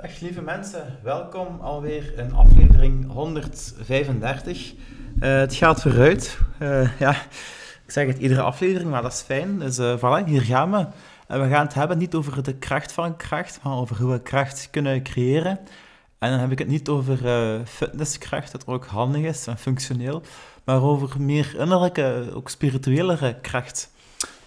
Lieve mensen, welkom alweer in aflevering 135. Uh, het gaat vooruit. Uh, ja, ik zeg het iedere aflevering, maar dat is fijn. Dus uh, voilà, hier gaan we. En we gaan het hebben niet over de kracht van kracht, maar over hoe we kracht kunnen creëren. En dan heb ik het niet over fitnesskracht, dat ook handig is en functioneel, maar over meer innerlijke, ook spirituelere kracht.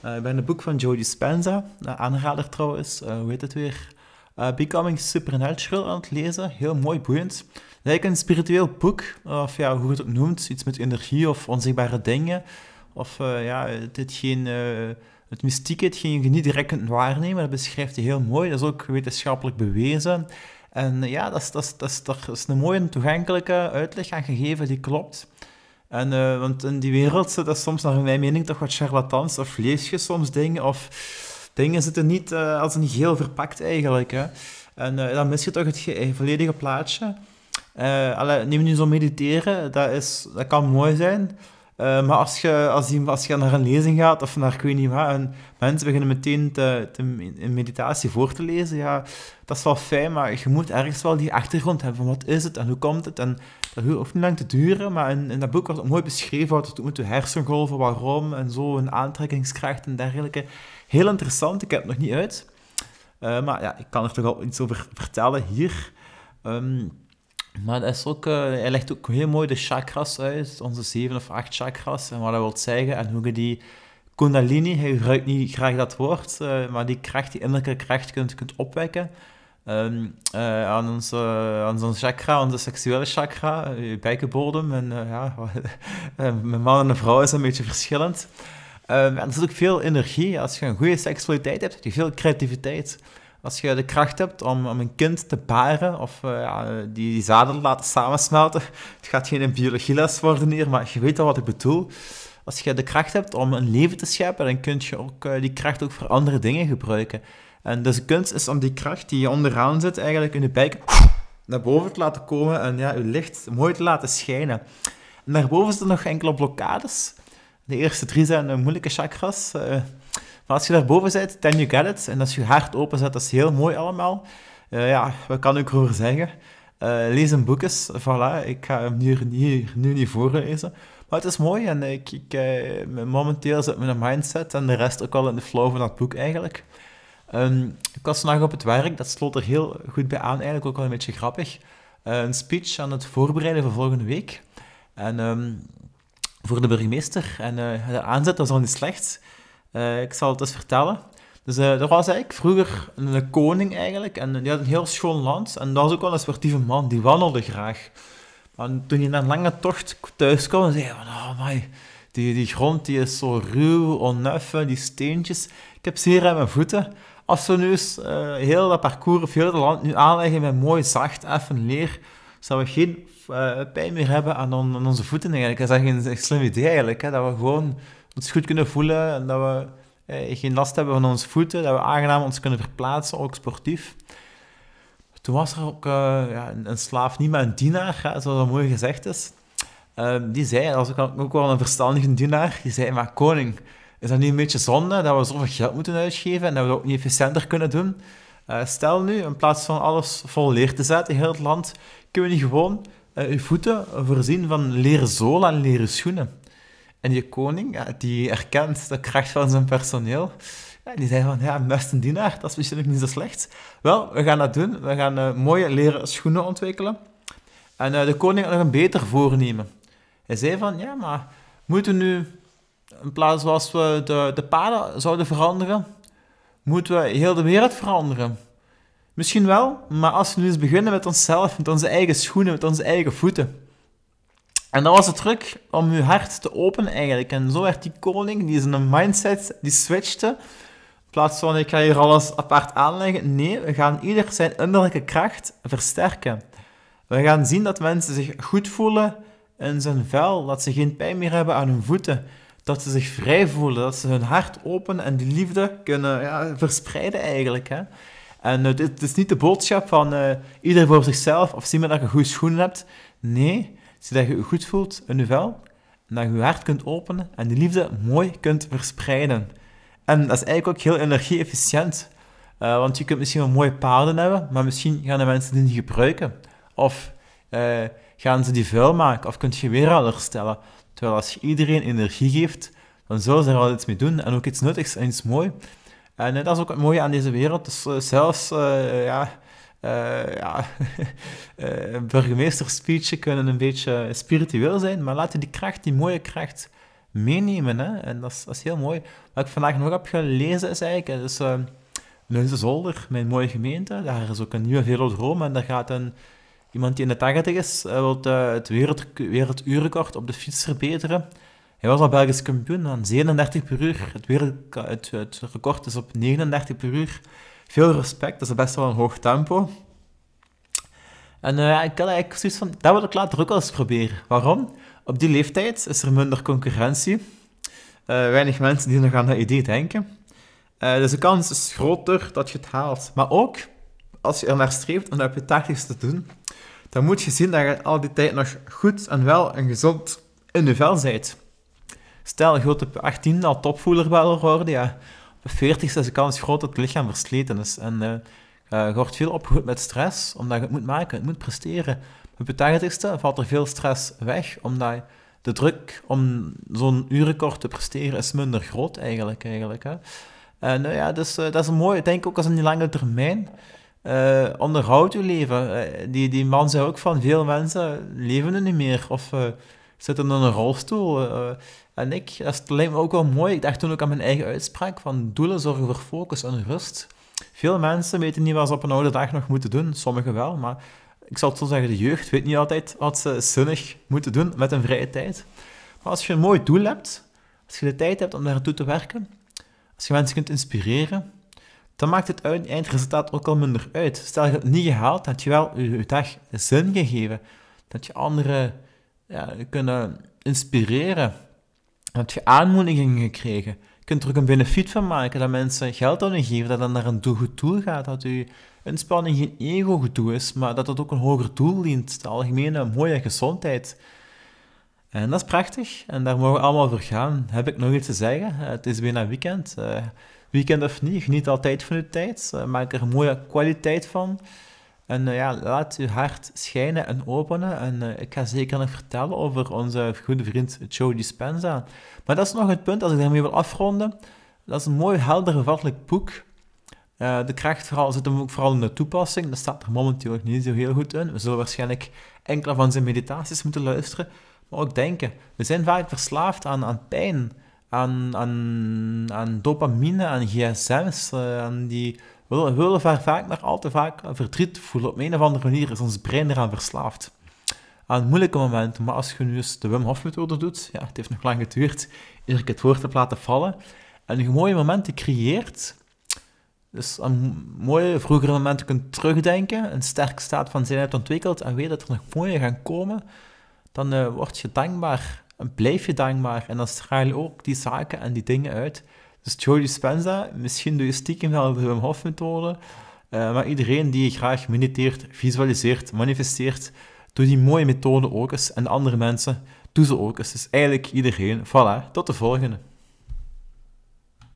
ben het boek van Joe Dispenza, aanrader trouwens, hoe heet het weer? Uh, Becoming Supernatural aan het lezen. Heel mooi, boeiend. Eigenlijk een spiritueel boek, of ja, hoe je het ook noemt, iets met energie of onzichtbare dingen. Of uh, ja, geen, uh, het mystieke, hetgeen je niet direct waarnemen, dat beschrijft hij heel mooi. Dat is ook wetenschappelijk bewezen. En ja, dat is, dat is, dat is, een mooie toegankelijke uitleg aan gegeven die klopt. En, want in die wereld zit dat soms naar mijn mening toch wat charlatans, of lees je soms dingen, of dingen zitten niet uh, als een geheel verpakt eigenlijk. Hè. En uh, dan mis je toch het eh, volledige plaatje. Uh, allee, neem nu zo mediteren, dat, is, dat kan mooi zijn. Uh, maar als je, als, je, als je naar een lezing gaat of naar ik weet niet wat, en mensen beginnen meteen te, te, in meditatie voor te lezen, ja, dat is wel fijn, maar je moet ergens wel die achtergrond hebben van wat is het en hoe komt het. En dat hoeft niet lang te duren, maar in, dat boek wordt mooi beschreven wat het doet met de hersengolven, waarom en zo, een aantrekkingskracht en dergelijke. Heel interessant, ik heb het nog niet uit. Uh, maar ja, ik kan er toch al iets over vertellen hier. Um, maar uh, hij legt ook heel mooi de chakras uit, onze zeven of acht chakras, en wat dat wil zeggen, en hoe je die kundalini, hij gebruikt niet graag dat woord, uh, maar die kracht, die innerlijke kracht kunt, kunt opwekken. Um, uh, aan, onze, aan onze chakra, onze seksuele chakra, je bekkenbodem. En ja, mijn man en vrouw is een beetje verschillend. Um, en er zit ook veel energie. Als je een goede seksualiteit hebt, heb je veel creativiteit. Als je de kracht hebt om, om een kind te paren of uh, ja, die, die zaden laten samensmelten, het gaat geen biologieles worden hier, maar je weet al wat ik bedoel. Als je de kracht hebt om een leven te scheppen, dan kun je ook, uh, die kracht ook voor andere dingen gebruiken. En dus de kunst is om die kracht die je onderaan zit, eigenlijk in je buik naar boven te laten komen en ja, je licht mooi te laten schijnen. En daarboven zitten nog enkele blokkades. De eerste drie zijn de moeilijke chakras. Uh, maar als je daarboven zit, then you get it. En als je hart open zet, dat is heel mooi allemaal. Uh, ja, wat kan ik erover zeggen? Uh, lees een boek eens. Voilà, ik ga hem nu, nu, niet voorlezen. Maar het is mooi en ik, ik, momenteel zit mijn mindset en de rest ook al in de flow van dat boek eigenlijk. Um, ik was vandaag op het werk, dat sloot er heel goed bij aan, eigenlijk ook wel een beetje grappig. een speech aan het voorbereiden voor volgende week. En um, voor de burgemeester. En uh, de aanzet was al niet slecht. Uh, ik zal het eens vertellen. Dus uh, er was eigenlijk vroeger een koning eigenlijk. En die had een heel schoon land. En dat was ook wel een sportieve man. Die wandelde graag. En toen hij na een lange tocht thuis kwam, zei hij van... Oh, my, die, die grond die is zo ruw, onneffen, die steentjes. Ik heb zeer aan mijn voeten. Als we nu eens uh, heel dat parcours of heel het land nu aanleggen met mooi zacht, effen leer, zouden we geen pijn meer hebben aan, aan, onze voeten eigenlijk. Dat is echt een, slim idee eigenlijk, hè? dat we gewoon ons goed kunnen voelen en dat we eh, geen last hebben van onze voeten, dat we aangenaam ons kunnen verplaatsen, ook sportief. Toen was er ook uh, ja, een, slaaf, niet maar een dienaar, zoals dat mooi gezegd is. Uh, die zei, dat was ook, wel een verstandige dienaar, die zei, maar koning, is dat niet een beetje zonde dat we zoveel geld moeten uitgeven en dat we dat ook niet efficiënter kunnen doen? Uh, stel nu, in plaats van alles vol leer te zetten in heel het land, kunnen we niet gewoon uw voeten voorzien van leren zolen en leren schoenen. En die koning, die erkent de kracht van zijn personeel. Die zei van, ja, best een dienaar, dat is misschien niet zo slecht. Wel, we gaan dat doen. We gaan uh, mooie leren schoenen ontwikkelen. En uh, de koning had nog een beter voornemen. Hij zei van, ja, maar moeten we nu, in plaats zoals we de, de paden zouden veranderen, moeten we heel de wereld veranderen. Misschien wel, maar als we nu eens beginnen met onszelf, met onze eigen schoenen, met onze eigen voeten. En dat was het truc om je hart te openen eigenlijk. En zo werd die koning, die zijn mindset, die switchte. In plaats van ik ga hier alles apart aanleggen. Nee, we gaan ieder zijn innerlijke kracht versterken. We gaan zien dat mensen zich goed voelen in zijn vel, dat ze geen pijn meer hebben aan hun voeten, dat ze zich vrij voelen, dat ze hun hart openen en die liefde kunnen ja, verspreiden eigenlijk. Hè. En uh, dit, is niet de boodschap van uh, ieder voor zichzelf of zie maar dat je goede schoenen hebt. Nee, zie dat je je goed voelt in je vel en dat je je hart kunt openen en die liefde mooi kunt verspreiden. En dat is eigenlijk ook heel energie-efficiënt. Uh, want je kunt misschien wel mooie paarden hebben, maar misschien gaan de mensen die niet gebruiken. Of uh, gaan ze die vuil maken, of kun je weer al herstellen. Terwijl als je iedereen energie geeft, dan zullen ze er al iets mee doen en ook iets nuttigs en iets moois. En uh, dat is ook het mooie aan deze wereld. Dus zelfs, ja, ja burgemeesterspeeches kunnen een beetje spiritueel zijn, maar laten die kracht, die mooie kracht, meenemen. Hè? En dat is, heel mooi. Wat ik vandaag nog heb gelezen is eigenlijk... Dus, Leuze Zolder, mijn mooie gemeente. Daar is ook een nieuwe velodroom en daar gaat een, iemand die in de 80 is, uh, wil uh, het wereld, werelduurrecord op de fiets verbeteren. Hij was al Belgisch kampioen aan 37 per uur. Het, wereld, het, record is op 39 per uur. Veel respect, dat is best wel een hoog tempo. En uh, ik had eigenlijk zoiets van, dat wil ik later ook wel eens proberen. Waarom? Op die leeftijd is er minder concurrentie. weinig mensen die nog aan dat idee denken. Uh, dus de kans is groter dat je het haalt. Maar ook, als je er naar streeft om dat op je tachtigste te doen, dan moet je zien dat je al die tijd nog goed en wel en gezond in de vel bent. Stel, je wilt op 18 al topvoerder worden, ja. Op 40 is de kans groot dat het lichaam versleten is. En uh, je wordt veel opgevoed met stress, omdat je het moet maken, het moet presteren. Op 80ste valt er veel stress weg, omdat de druk om zo'n uurrecord te presteren is minder groot eigenlijk. eigenlijk hè. Uh, ja, dus, uh, dat is mooi. Ik denk ook als een lange termijn. Onderhoud je leven. die, die man zei ook van veel mensen leven er niet meer of zitten in een rolstoel. en ik, dat lijkt me ook wel mooi. Ik dacht toen ook aan mijn eigen uitspraak van doelen zorgen voor focus en rust. Veel mensen weten niet wat ze op een oude dag nog moeten doen. Sommigen wel, maar ik zal het zo zeggen, de jeugd weet niet altijd wat ze zinnig moeten doen met een vrije tijd. Maar als je een mooi doel hebt, als je de tijd hebt om naartoe te werken, als je mensen kunt inspireren, dan maakt het eindresultaat ook al minder uit. Stel je het niet gehaald, dat je wel je, dag zin gegeven. Dat je anderen ja, kunnen inspireren. Dat je aanmoedigingen gekregen. Je kunt er ook een benefiet van maken, dat mensen geld aan je geven, dat dat naar een goed doel gaat. Dat je inspanning geen ego-gedoe is, maar dat het ook een hoger doel dient. De algemene mooie gezondheid. En dat is prachtig en daar mogen we allemaal voor gaan. Heb ik nog iets te zeggen? Eh, het is bijna weekend. Uh, weekend of niet, geniet altijd van uw tijd. Uh, maak er een mooie kwaliteit van. En ja, laat uw hart schijnen en openen. En ik ga zeker nog vertellen over onze goede vriend Joe Dispenza. Maar dat is nog het punt, als ik daarmee wil afronden. Dat is een mooi, helder, gevattelijk boek. de kracht vooral, zit hem ook vooral in de toepassing. Dat staat er momenteel niet zo heel goed in. We zullen waarschijnlijk enkele van zijn meditaties moeten luisteren maar ook denken. We zijn vaak verslaafd aan, aan pijn, aan, aan, aan dopamine, aan gsm's, aan die... We willen vaak maar al te vaak verdriet voelen. Op een of andere manier is ons brein eraan verslaafd. Aan moeilijke momenten, maar als je nu eens de Wim Hof methode doet, ja, het heeft nog lang geduurd, eer ik het woord heb laten vallen, en je mooie momenten creëert, dus aan mooie vroegere momenten kunt terugdenken, een sterk staat van zijn ontwikkeld en weet dat er nog mooie gaan komen, dan uh, word je dankbaar en blijf je dankbaar. En dan straal je ook die zaken en die dingen uit. Dus Joe Dispenza, misschien doe je stiekem wel de Wim Hof methode, uh, maar iedereen die graag mediteert, visualiseert, manifesteert, doe die mooie methode ook eens. En andere mensen, doe ze ook eens. Dus eigenlijk iedereen. Voilà, tot de volgende.